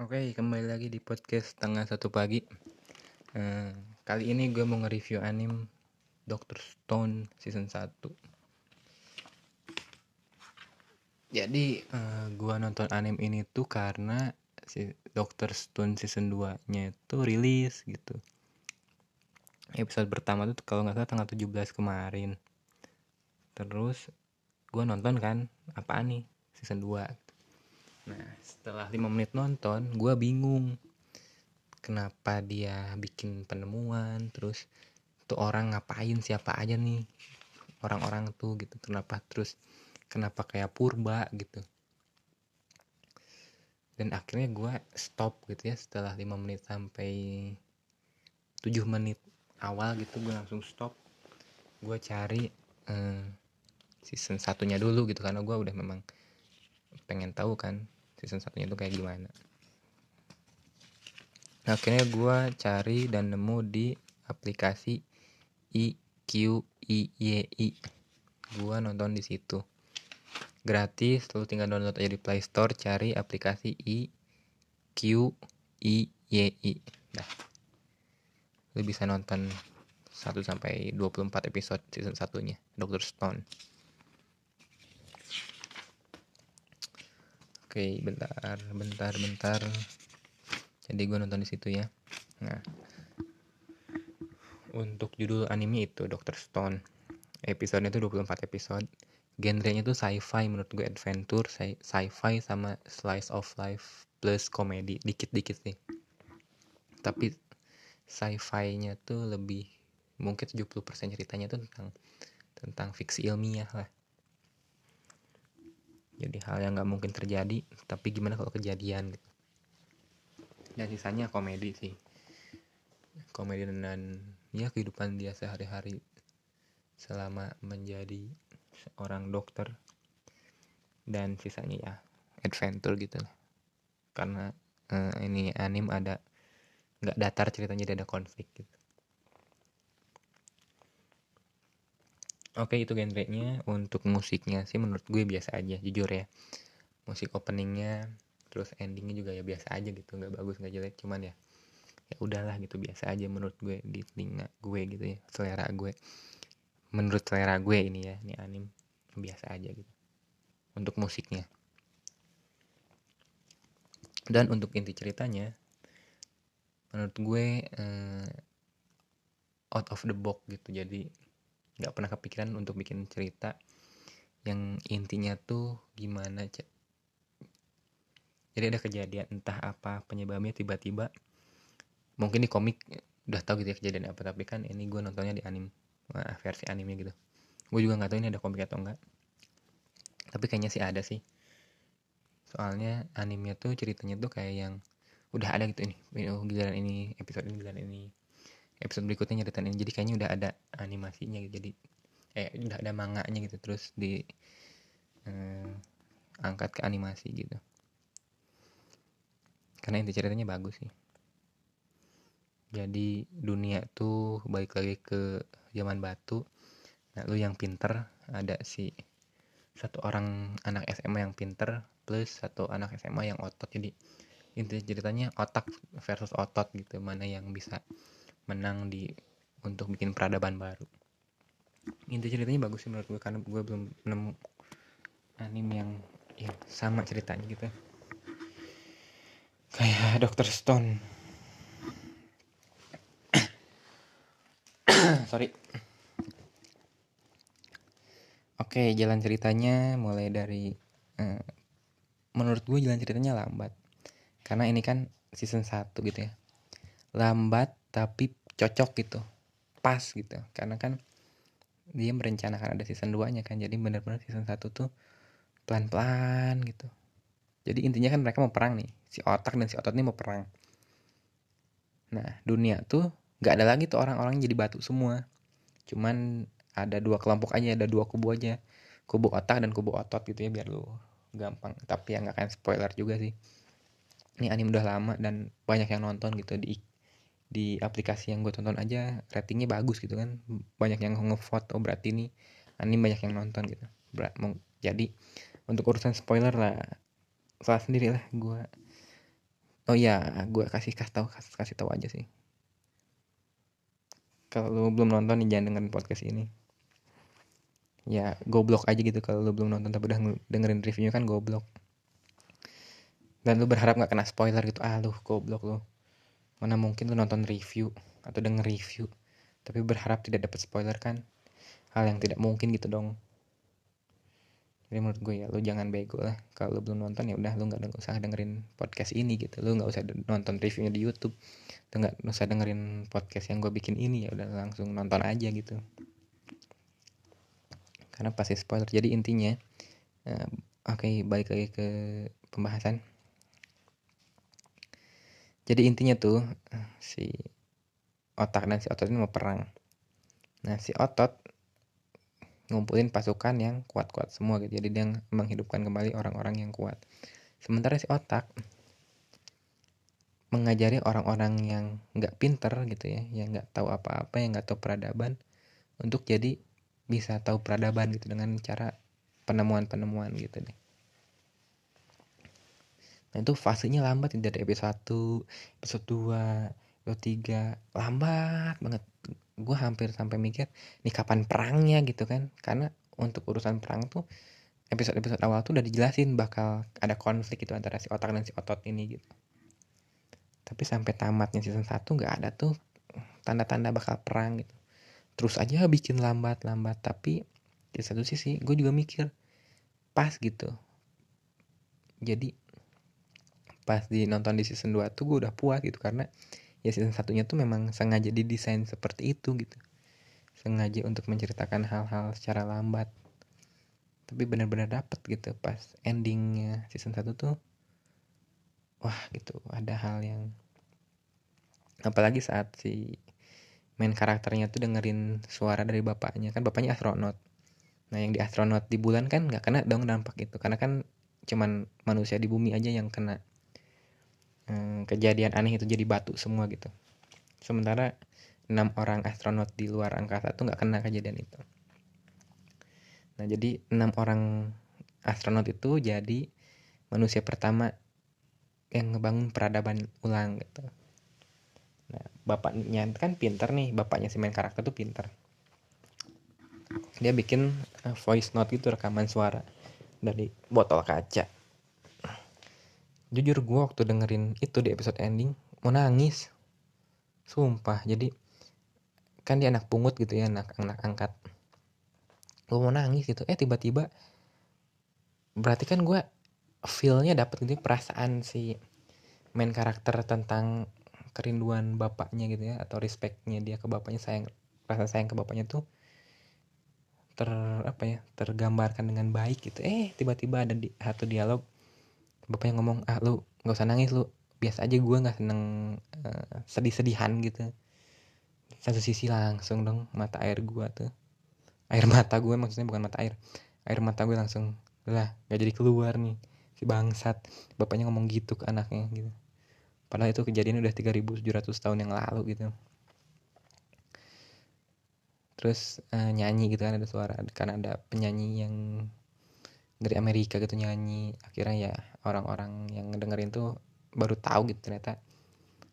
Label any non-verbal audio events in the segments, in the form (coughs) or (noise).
Oke, kembali lagi di podcast tengah satu pagi. Eh, kali ini gue mau nge-review anime Doctor Stone season 1. Jadi, eh, gue nonton anime ini tuh karena si Doctor Stone season 2-nya itu rilis gitu. Episode pertama tuh kalau nggak salah tanggal 17 kemarin. Terus gue nonton kan, apa nih season 2 Nah setelah 5 menit nonton gue bingung. Kenapa dia bikin penemuan? Terus tuh orang ngapain? Siapa aja nih? Orang-orang tuh gitu. Kenapa? Terus Kenapa kayak purba gitu? Dan akhirnya gue stop gitu ya Setelah 5 menit sampai 7 menit awal gitu gue langsung stop. Gue cari eh, season satunya dulu gitu Karena gue udah memang pengen tahu kan season satunya itu kayak gimana. Nah, akhirnya gue cari dan nemu di aplikasi IQIYI gue nonton di situ. Gratis lalu tinggal download aja di Play Store cari aplikasi IQIYI nah lu bisa nonton 1 sampai 24 episode season satunya Dr. Stone Oke, bentar, bentar, bentar. Jadi gue nonton di situ ya. Nah, untuk judul anime itu Doctor Stone. Episodenya itu 24 episode. Genrenya itu sci-fi menurut gue adventure, sci-fi sama slice of life plus komedi dikit-dikit sih. Tapi sci-fi-nya tuh lebih mungkin 70% ceritanya tuh tentang tentang fiksi ilmiah lah jadi hal yang nggak mungkin terjadi tapi gimana kalau kejadian gitu? Dan sisanya komedi sih. Komedi dan ya kehidupan dia sehari-hari selama menjadi seorang dokter. Dan sisanya ya adventure gitu karena uh, ini anim ada nggak datar ceritanya jadi ada konflik gitu Oke itu genrenya. Untuk musiknya sih menurut gue biasa aja jujur ya. Musik openingnya terus endingnya juga ya biasa aja gitu. Nggak bagus nggak jelek cuman ya ya udahlah gitu. Biasa aja menurut gue di telinga gue gitu ya selera gue. Menurut selera gue ini ya ini anim biasa aja gitu. Untuk musiknya. Dan untuk inti ceritanya menurut gue eh, out of the box gitu. Jadi nggak pernah kepikiran untuk bikin cerita yang intinya tuh gimana cek jadi ada kejadian entah apa penyebabnya tiba-tiba mungkin di komik udah tahu gitu ya kejadian apa tapi kan ini gue nontonnya di anim nah, versi animnya gitu. Gue juga nggak tahu ini ada komik atau enggak tapi kayaknya sih ada sih. Soalnya animnya tuh ceritanya tuh kayak yang udah ada gitu ini oh, giliran ini episode ini giliran ini episode berikutnya nyeritain. Jadi kayaknya udah ada animasinya gitu. Jadi eh udah ada manganya gitu. Terus di eh, angkat ke animasi gitu. Karena inti ceritanya bagus sih. Jadi dunia tuh balik lagi ke zaman batu. Nah lu yang pinter ada si satu orang anak SMA yang pinter plus satu anak SMA yang otot. Jadi inti ceritanya otak versus otot gitu. Mana yang bisa menang di untuk bikin peradaban baru. Inti ceritanya bagus sih menurut gue karena gue belum nemu anime yang yang sama ceritanya gitu. Kayak Doctor Stone. (coughs) Sorry. Oke jalan ceritanya mulai dari eh, menurut gue jalan ceritanya lambat. Karena ini kan season 1 gitu ya. Lambat tapi cocok gitu pas gitu. Karena kan dia merencanakan ada season 2 nya kan jadi benar-benar season 1 tuh pelan-pelan gitu. Jadi intinya kan mereka mau perang nih si otak dan si otot ini mau perang. Nah dunia tuh nggak ada lagi tuh orang-orang jadi batu semua. Cuman ada dua kelompok aja ada dua kubu aja. Kubu otak dan kubu otot gitu ya biar lu gampang. Tapi ya nggak akan spoiler juga sih. Ini anime udah lama dan banyak yang nonton gitu di di aplikasi yang gue tonton aja ratingnya bagus gitu kan. Banyak yang ngevote oh berarti ini anime banyak yang nonton gitu. Jadi untuk urusan spoiler lah salah sendiri lah gue oh iya gue kasih kasih tahu kasih, kasih tahu aja sih. Kalau lu belum nonton nih jangan dengerin podcast ini. Ya goblok aja gitu kalau lu belum nonton tapi udah dengerin reviewnya kan goblok. Dan lu berharap nggak kena spoiler gitu ah lu goblok lu mana mungkin lu nonton review atau denger review tapi berharap tidak dapat spoiler kan? Hal yang tidak mungkin gitu dong. Jadi menurut gue ya lu jangan bego lah. Kalau lu belum nonton ya udah lu nggak usah dengerin podcast ini gitu. Lu nggak usah nonton reviewnya di YouTube. Lu nggak usah dengerin podcast yang gue bikin ini ya udah langsung nonton aja gitu. Karena pasti spoiler. Jadi intinya uh, oke okay, balik lagi ke pembahasan jadi intinya tuh si otak dan si otot ini mau perang. Nah si otot ngumpulin pasukan yang kuat-kuat semua gitu. Jadi dia menghidupkan kembali orang-orang yang kuat. Sementara si otak mengajari orang-orang yang nggak pinter gitu ya yang nggak tahu apa-apa yang nggak tahu peradaban untuk jadi bisa tahu peradaban gitu dengan cara penemuan-penemuan gitu deh Nah itu fasenya lambat dari episode 1, episode 2, episode 3 Lambat banget. Gue hampir sampai mikir Nih kapan perangnya? gitu kan. Karena untuk urusan perang tuh Episode-episode awal tuh udah dijelasin Bakal ada konflik gitu antara si otak dan si otot ini gitu. Tapi sampai tamatnya season 1 gak ada tuh Tanda-tanda bakal perang gitu. Terus aja bikin lambat-lambat Tapi di satu sisi gue juga mikir Pas gitu. Jadi pas di nonton di season 2 tuh gue udah puas gitu karena ya season satunya tuh memang sengaja didesain seperti itu gitu. Sengaja untuk menceritakan hal-hal secara lambat. Tapi benar-benar dapet gitu pas endingnya season 1 tuh. Wah gitu. Ada hal yang apalagi saat si main karakternya tuh dengerin suara dari bapaknya. Kan bapaknya astronot. Nah yang di astronot di bulan kan nggak kena dong dampak itu karena kan cuman manusia di bumi aja yang kena hmm, kejadian aneh itu jadi batu semua gitu. Sementara enam orang astronot di luar angkasa tuh nggak kena kejadian itu. Nah jadi enam orang astronot itu jadi manusia pertama yang ngebangun peradaban ulang gitu. Nah bapaknya kan pinter nih bapaknya si main karakter tuh pinter. Dia bikin uh, voice note gitu rekaman suara dari botol kaca jujur gue waktu dengerin itu di episode ending mau nangis. Sumpah jadi kan dia anak pungut gitu ya anak anak angkat. Gue mau nangis gitu. Eh tiba-tiba berarti kan gue feelnya dapet gitu perasaan si main karakter tentang kerinduan bapaknya gitu ya atau respectnya dia ke bapaknya sayang rasa sayang ke bapaknya tuh ter apa ya tergambarkan dengan baik gitu. Eh tiba-tiba ada di satu dialog bapaknya ngomong ah lu nggak usah nangis lu biasa aja gue nggak seneng uh, sedih-sedihan gitu. Satu sisi langsung dong mata air gue tuh. Air mata gue maksudnya bukan mata air. Air mata gue langsung lah gak jadi keluar nih si bangsat. Bapaknya ngomong gitu ke anaknya gitu. Padahal itu kejadian udah 3700 tahun yang lalu gitu. Terus uh, nyanyi gitu kan ada suara karena ada penyanyi yang dari Amerika gitu nyanyi. Akhirnya ya orang-orang yang ngedengerin tuh baru tahu gitu ternyata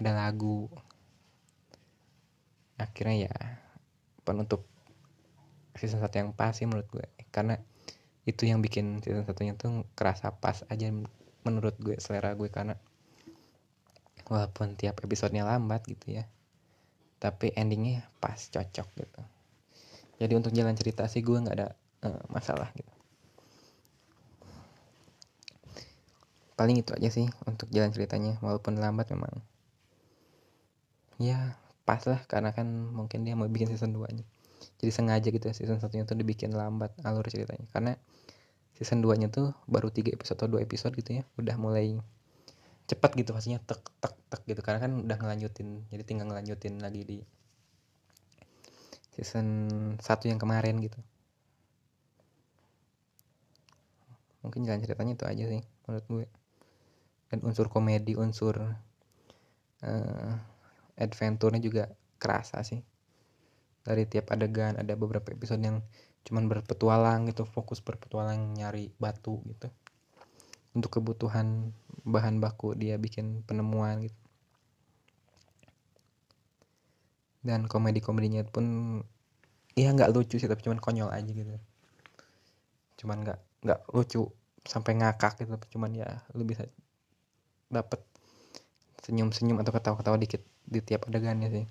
ada lagu. Akhirnya ya penutup season satu yang pas sih menurut gue. Karena itu yang bikin season satunya tuh kerasa pas aja menurut gue selera gue. Karena walaupun tiap episodenya lambat gitu ya tapi endingnya pas cocok gitu. Jadi untuk jalan cerita sih gue nggak ada uh, masalah gitu paling itu aja sih untuk jalan ceritanya walaupun lambat memang. Ya pas lah karena kan mungkin dia mau bikin season 2 nya jadi sengaja gitu ya, season satunya tuh dibikin lambat alur ceritanya. Karena season 2 nya tuh baru 3 episode atau 2 episode gitu ya udah mulai cepat gitu maksudnya tek tek tek gitu. Karena kan udah ngelanjutin jadi tinggal ngelanjutin lagi di season 1 yang kemarin gitu. Mungkin jalan ceritanya itu aja sih menurut gue dan unsur komedi unsur uh, adventure-nya juga kerasa sih. Dari tiap adegan ada beberapa episode yang cuman berpetualang gitu fokus berpetualang nyari batu gitu. Untuk kebutuhan bahan baku dia bikin penemuan gitu. Dan komedi komedinya pun ya nggak lucu sih tapi cuman konyol aja gitu. Cuman nggak nggak lucu sampai ngakak gitu cuman ya lu bisa dapet senyum-senyum atau ketawa-ketawa dikit di tiap adegannya sih.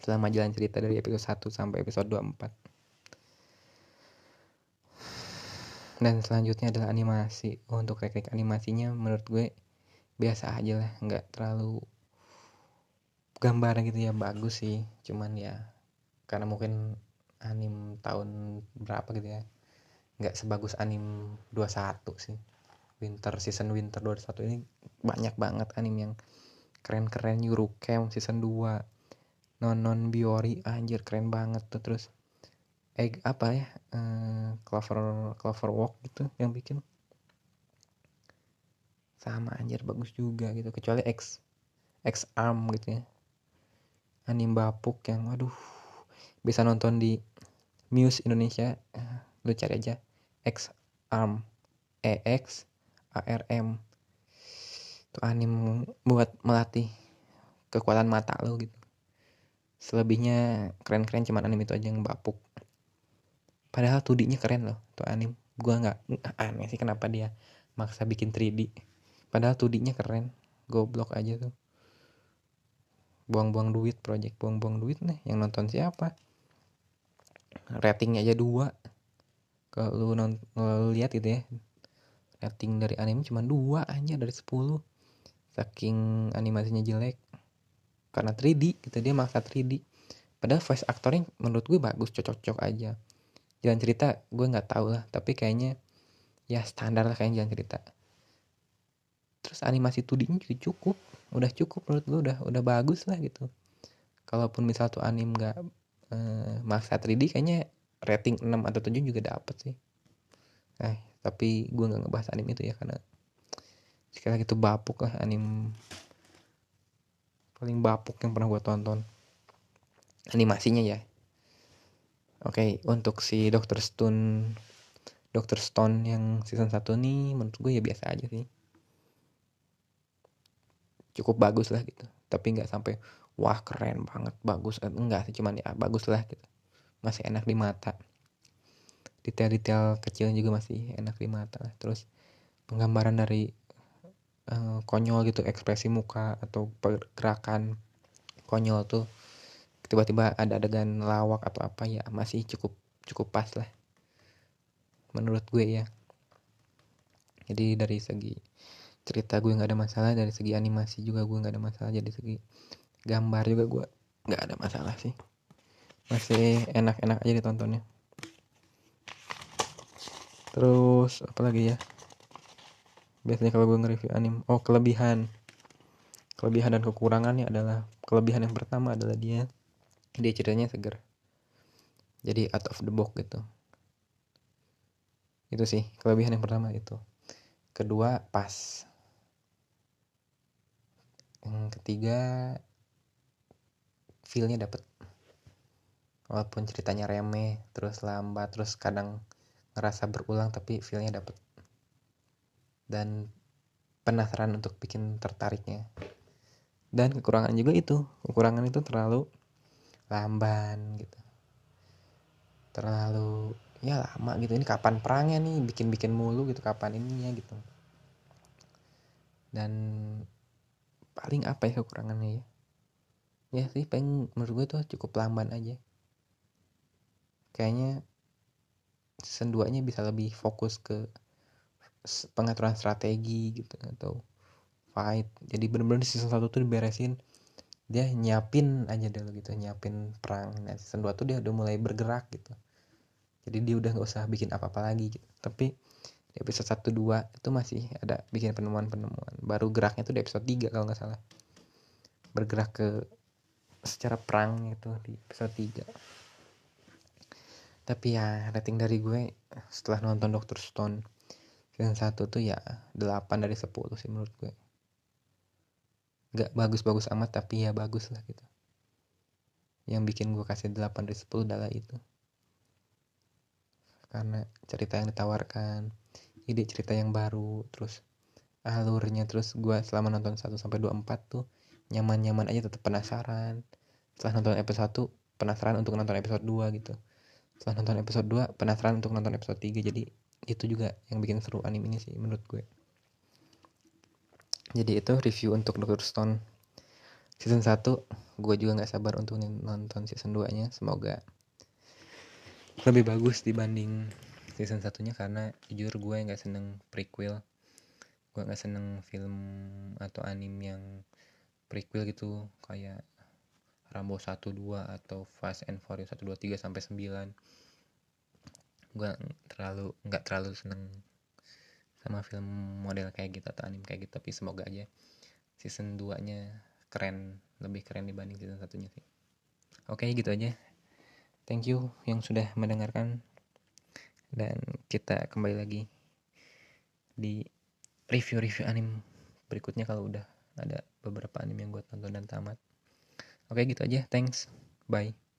Selama jalan cerita dari episode 1 sampai episode 24 dan selanjutnya adalah animasi. Untuk teknik animasinya menurut gue biasa aja lah. Nggak terlalu gambar gitu ya. Bagus sih. Cuman ya karena mungkin anim tahun berapa gitu ya. Nggak sebagus anim 21 sih winter season winter 21 ini banyak banget anim yang keren-keren. Eurocamp season 2 Nonon Biori anjir keren banget tuh. Terus egg apa ya uh, clover clover walk gitu yang bikin. Sama anjir bagus juga gitu. Kecuali X X arm gitu ya. Anim bapuk yang waduh bisa nonton di Muse Indonesia. Uh, lu cari aja X arm EX ARM itu anim buat melatih kekuatan mata lo gitu. Selebihnya keren-keren cuman anim itu aja yang bapuk. Padahal 2D-nya keren loh tuh anim. Gua nggak aneh sih kenapa dia maksa bikin 3D padahal 2D-nya keren goblok aja tuh. Buang-buang duit project buang-buang duit nih yang nonton siapa? Ratingnya aja dua. Kalau lu lu lihat gitu ya rating dari anime cuma dua aja dari 10 saking animasinya jelek. Karena 3D gitu dia maksa 3D padahal voice actornya menurut gue bagus cocok-cocok aja. Jalan cerita gue nggak tahu lah tapi kayaknya ya standar lah kayaknya jalan cerita. Terus animasi 2D-nya juga cukup. Udah cukup menurut gue udah udah bagus lah gitu. Kalaupun misal tuh anim nggak eh, maksa 3D kayaknya rating 6 atau 7 juga dapet sih. Eh tapi gue nggak ngebahas anim itu ya karena sekali lagi itu bapuk lah anim paling bapuk yang pernah gue tonton. Animasinya ya. Oke untuk si Dr. Stone Dr. Stone yang season 1 nih menurut gue ya biasa aja sih. Cukup bagus lah gitu. Tapi nggak sampai wah keren banget bagus. Enggak sih cuman ya bagus lah gitu. Masih enak di mata detail-detail kecil juga masih enak di mata. Terus penggambaran dari uh, konyol gitu ekspresi muka atau pergerakan konyol tuh tiba-tiba ada adegan lawak atau apa ya masih cukup cukup pas lah. Menurut gue ya. Jadi dari segi cerita gue nggak ada masalah dari segi animasi juga gue nggak ada masalah jadi segi gambar juga gue nggak ada masalah sih. Masih enak-enak aja ditontonnya terus apa lagi ya? Biasanya kalau gue nge-review anim oh kelebihan. Kelebihan dan kekurangannya adalah kelebihan yang pertama adalah dia dia ceritanya seger. Jadi out of the box gitu. Itu sih kelebihan yang pertama itu. Kedua pas. Yang ketiga feelnya dapet. Walaupun ceritanya remeh terus lambat terus kadang ngerasa berulang tapi feelnya dapet. Dan penasaran untuk bikin tertariknya. Dan kekurangan juga itu kekurangan itu terlalu lamban gitu. Terlalu ya lama gitu. Ini kapan perangnya nih? Bikin bikin mulu gitu kapan ininya gitu. Dan paling apa ya kekurangannya ya? Ya sih paling menurut gue tuh cukup lamban aja. Kayaknya season 2 nya bisa lebih fokus ke pengaturan strategi gitu atau fight. Jadi bener-bener season 1 tuh diberesin dia nyiapin aja dulu gitu nyiapin perang. Nah season 2 tuh dia udah mulai bergerak gitu. Jadi dia udah nggak usah bikin apa-apa lagi gitu. Tapi di episode 1 2 itu masih ada bikin penemuan-penemuan. Baru geraknya tuh di episode 3 kalau nggak salah. Bergerak ke secara perang itu di episode 3 tapi ya rating dari gue setelah nonton Doctor Stone season 1 tuh ya 8 dari 10 sih menurut gue. Gak bagus-bagus amat tapi ya bagus lah gitu. Yang bikin gue kasih 8 dari 10 adalah itu. Karena cerita yang ditawarkan ide cerita yang baru terus alurnya terus gue selama nonton 1 sampai 24 tuh nyaman-nyaman aja tetap penasaran. Setelah nonton episode 1 penasaran untuk nonton episode 2 gitu setelah nonton episode 2 penasaran untuk nonton episode 3 jadi itu juga yang bikin seru anime ini sih menurut gue. Jadi itu review untuk Doctor Stone season 1 gue juga nggak sabar untuk nonton season 2 nya semoga lebih bagus dibanding season satunya karena jujur gue nggak seneng prequel. Gue nggak seneng film atau anime yang prequel gitu kayak Rambo 1 2 atau Fast and Furious 1 2 3 sampai 9 gue terlalu nggak terlalu seneng sama film model kayak gitu atau anime kayak gitu tapi semoga aja season 2 nya keren lebih keren dibanding season satunya sih. Oke gitu aja. Thank you yang sudah mendengarkan. Dan kita kembali lagi di review-review anime berikutnya kalau udah ada beberapa anime yang gue tonton dan tamat oke gitu aja. Thanks. Bye